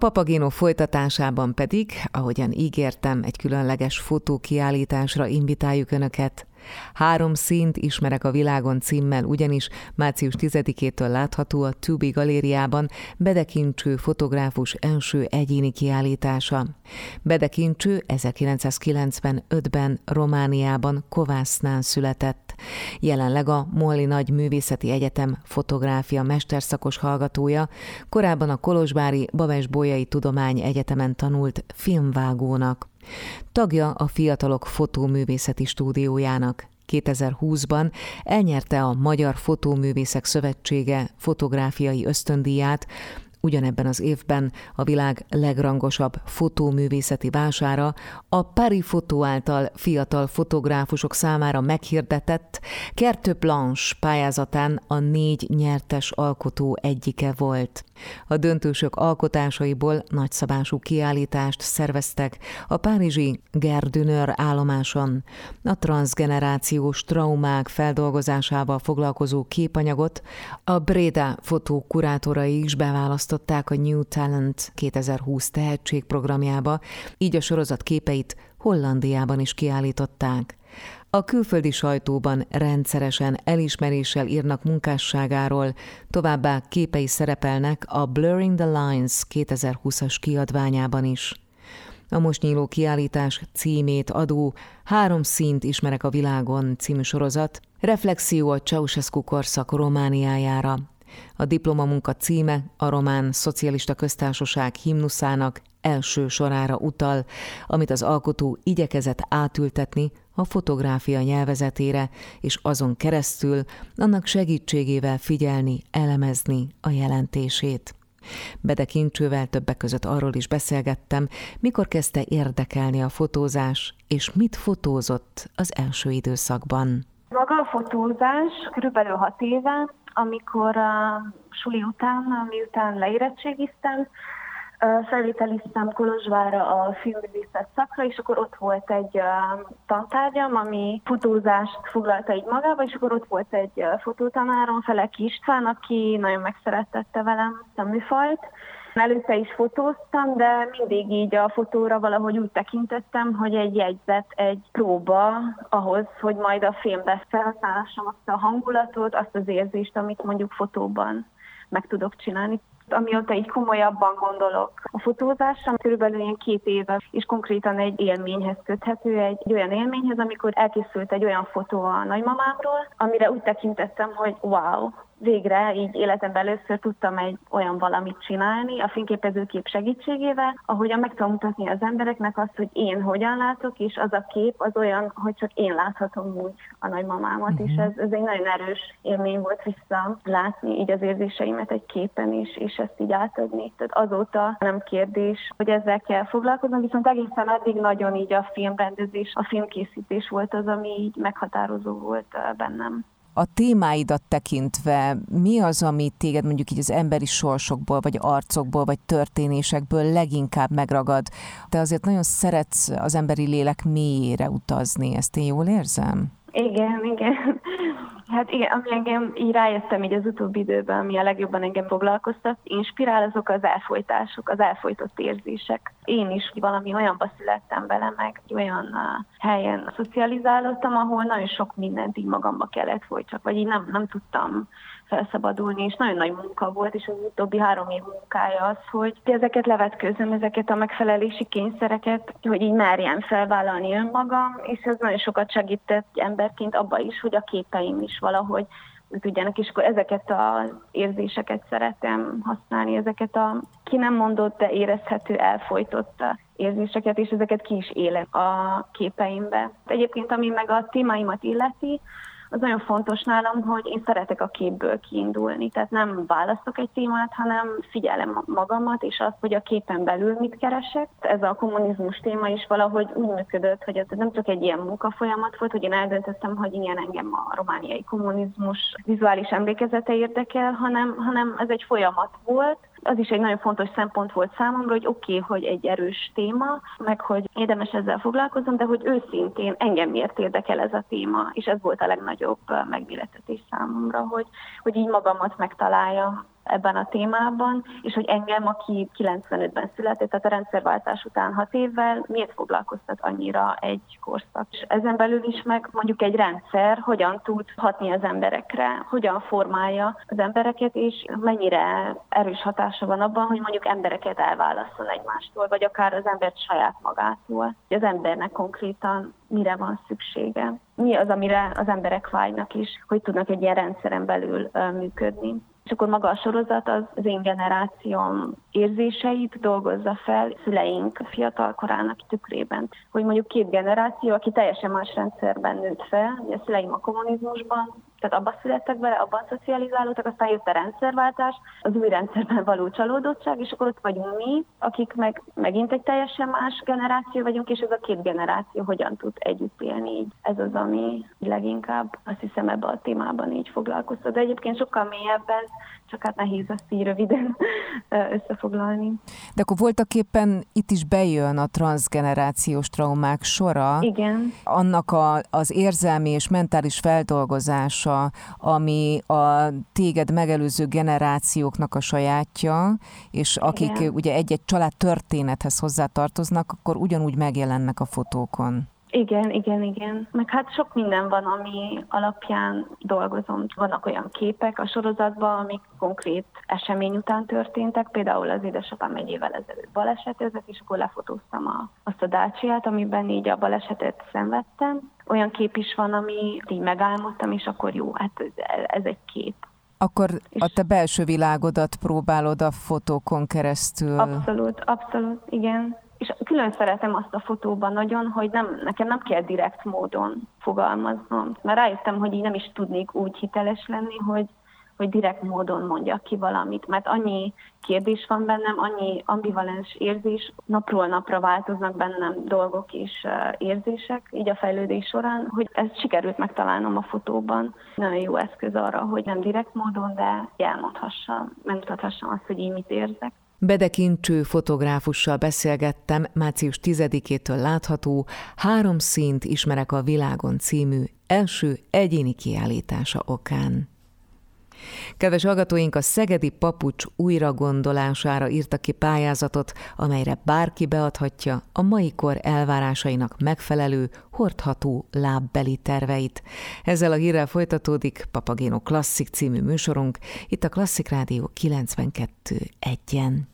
Papagino folytatásában pedig, ahogyan ígértem, egy különleges fotókiállításra invitáljuk Önöket. Három színt ismerek a világon címmel, ugyanis március 10-től látható a Tubi galériában Bedekincső fotográfus első egyéni kiállítása. Bedekincső 1995-ben Romániában Kovásznán született. Jelenleg a Molli Nagy Művészeti Egyetem fotográfia mesterszakos hallgatója, korábban a Kolozsvári Babes Bolyai Tudomány Egyetemen tanult filmvágónak. Tagja a Fiatalok Fotóművészeti Stúdiójának. 2020-ban elnyerte a Magyar Fotóművészek Szövetsége fotográfiai ösztöndíját, Ugyanebben az évben a világ legrangosabb fotóművészeti vására a Paris Fotó által fiatal fotográfusok számára meghirdetett Kertő Blanche pályázatán a négy nyertes alkotó egyike volt. A döntősök alkotásaiból nagyszabású kiállítást szerveztek a párizsi Gerdünör állomáson. A transgenerációs traumák feldolgozásával foglalkozó képanyagot a Breda fotó kurátorai is beválasztották a New Talent 2020 tehetségprogramjába, így a sorozat képeit Hollandiában is kiállították. A külföldi sajtóban rendszeresen elismeréssel írnak munkásságáról, továbbá képei szerepelnek a Blurring the Lines 2020-as kiadványában is. A most nyíló kiállítás címét adó Három színt ismerek a világon című sorozat reflexió a Ceausescu korszak Romániájára. A diplomamunka címe a román szocialista köztársaság himnuszának első sorára utal, amit az alkotó igyekezett átültetni a fotográfia nyelvezetére, és azon keresztül annak segítségével figyelni, elemezni a jelentését. Bedekincsővel többek között arról is beszélgettem, mikor kezdte érdekelni a fotózás, és mit fotózott az első időszakban. Maga a fotózás körülbelül hat éve, amikor a suli után, miután leérettségiztem, felvételiztem Kolozsvára a filmművészet szakra, és akkor ott volt egy tantárgyam, ami fotózást foglalta így magába, és akkor ott volt egy fotótanárom, Felek István, aki nagyon megszerettette velem a műfajt, Előtte is fotóztam, de mindig így a fotóra valahogy úgy tekintettem, hogy egy jegyzet, egy próba ahhoz, hogy majd a filmbe felhasználássam azt a hangulatot, azt az érzést, amit mondjuk fotóban meg tudok csinálni. Amióta így komolyabban gondolok a fotózásra, körülbelül ilyen két éve, és konkrétan egy élményhez köthető, egy, egy olyan élményhez, amikor elkészült egy olyan fotó a nagymamámról, amire úgy tekintettem, hogy wow, végre így életemben először tudtam egy olyan valamit csinálni a fényképezőkép segítségével, ahogyan meg tudom mutatni az embereknek azt, hogy én hogyan látok, és az a kép az olyan, hogy csak én láthatom úgy a nagymamámat, uh-huh. és mhm. ez, ez egy nagyon erős élmény volt vissza látni így az érzéseimet egy képen is, és ezt így átadni. Tehát azóta nem kérdés, hogy ezzel kell foglalkoznom, viszont egészen addig nagyon így a filmrendezés, a filmkészítés volt az, ami így meghatározó volt bennem a témáidat tekintve mi az, ami téged mondjuk így az emberi sorsokból, vagy arcokból, vagy történésekből leginkább megragad? Te azért nagyon szeretsz az emberi lélek mélyére utazni, ezt én jól érzem? Igen, igen. Hát igen, ami engem így rájöttem így az utóbbi időben, ami a legjobban engem foglalkoztat, inspirál azok az elfolytások, az elfolytott érzések. Én is valami olyanba születtem bele, meg olyan uh, helyen szocializálódtam, ahol nagyon sok mindent így magamba kellett folytsak, vagy így nem, nem tudtam felszabadulni, és nagyon nagy munka volt, és az utóbbi három év munkája az, hogy ezeket levetkőzöm, ezeket a megfelelési kényszereket, hogy így merjem felvállalni önmagam, és ez nagyon sokat segített emberként abba is, hogy a képeim is valahogy tudjanak, és akkor ezeket az érzéseket szeretem használni, ezeket a ki nem mondott, de érezhető, elfolytott érzéseket, és ezeket ki is élek a képeimbe. Egyébként, ami meg a témáimat illeti, az nagyon fontos nálam, hogy én szeretek a képből kiindulni, tehát nem választok egy témát, hanem figyelem magamat, és azt, hogy a képen belül mit keresek. Ez a kommunizmus téma is valahogy úgy működött, hogy ez nem csak egy ilyen munkafolyamat volt, hogy én eldöntöttem, hogy ilyen engem a romániai kommunizmus vizuális emlékezete érdekel, hanem, hanem ez egy folyamat volt, az is egy nagyon fontos szempont volt számomra, hogy oké, okay, hogy egy erős téma, meg hogy érdemes ezzel foglalkozom, de hogy őszintén engem miért érdekel ez a téma, és ez volt a legnagyobb megméletetés számomra, hogy, hogy így magamat megtalálja ebben a témában, és hogy engem, aki 95-ben született, tehát a rendszerváltás után hat évvel, miért foglalkoztat annyira egy korszak. És ezen belül is meg mondjuk egy rendszer hogyan tud hatni az emberekre, hogyan formálja az embereket, és mennyire erős hatása van abban, hogy mondjuk embereket elválaszol egymástól, vagy akár az embert saját magától. Az embernek konkrétan mire van szüksége. Mi az, amire az emberek vágynak is, hogy tudnak egy ilyen rendszeren belül működni. És akkor maga a sorozat az, én generációm érzéseit dolgozza fel szüleink fiatal korának tükrében. Hogy mondjuk két generáció, aki teljesen más rendszerben nőtt fel, ugye a szüleim a kommunizmusban, tehát abba születtek bele, abban szocializálódtak, aztán jött a rendszerváltás, az új rendszerben való csalódottság, és akkor ott vagyunk mi, akik meg megint egy teljesen más generáció vagyunk, és ez a két generáció hogyan tud együtt élni így. Ez az, ami leginkább azt hiszem ebbe a témában így foglalkoztat. De egyébként sokkal mélyebb ez, csak hát nehéz ezt így röviden összefoglalni. De akkor voltak éppen itt is bejön a transgenerációs traumák sora. Igen. Annak a, az érzelmi és mentális feldolgozása, ami a téged megelőző generációknak a sajátja, és akik Igen. ugye egy-egy család történethez hozzátartoznak, akkor ugyanúgy megjelennek a fotókon. Igen, igen, igen. Meg hát sok minden van, ami alapján dolgozom. Vannak olyan képek a sorozatban, amik konkrét esemény után történtek. Például az édesapám egy évvel ezelőtt balesetezett, és akkor lefotóztam a, azt a dácsiát, amiben így a balesetet szenvedtem. Olyan kép is van, ami így megálmodtam, és akkor jó, hát ez egy kép. Akkor a te belső világodat próbálod a fotókon keresztül. Abszolút, abszolút, igen és külön szeretem azt a fotóban nagyon, hogy nem, nekem nem kell direkt módon fogalmaznom. Mert rájöttem, hogy így nem is tudnék úgy hiteles lenni, hogy, hogy direkt módon mondjak ki valamit, mert annyi kérdés van bennem, annyi ambivalens érzés, napról napra változnak bennem dolgok és érzések, így a fejlődés során, hogy ezt sikerült megtalálnom a fotóban. Nagyon jó eszköz arra, hogy nem direkt módon, de elmondhassam, megmutathassam azt, hogy én mit érzek. Bedekincső fotográfussal beszélgettem március 10-től látható Három színt ismerek a világon című első egyéni kiállítása okán. Kedves hallgatóink, a Szegedi Papucs újragondolására írtak ki pályázatot, amelyre bárki beadhatja a mai kor elvárásainak megfelelő, hordható lábbeli terveit. Ezzel a hírrel folytatódik Papagéno Klasszik című műsorunk, itt a Klasszik Rádió 92 egyen.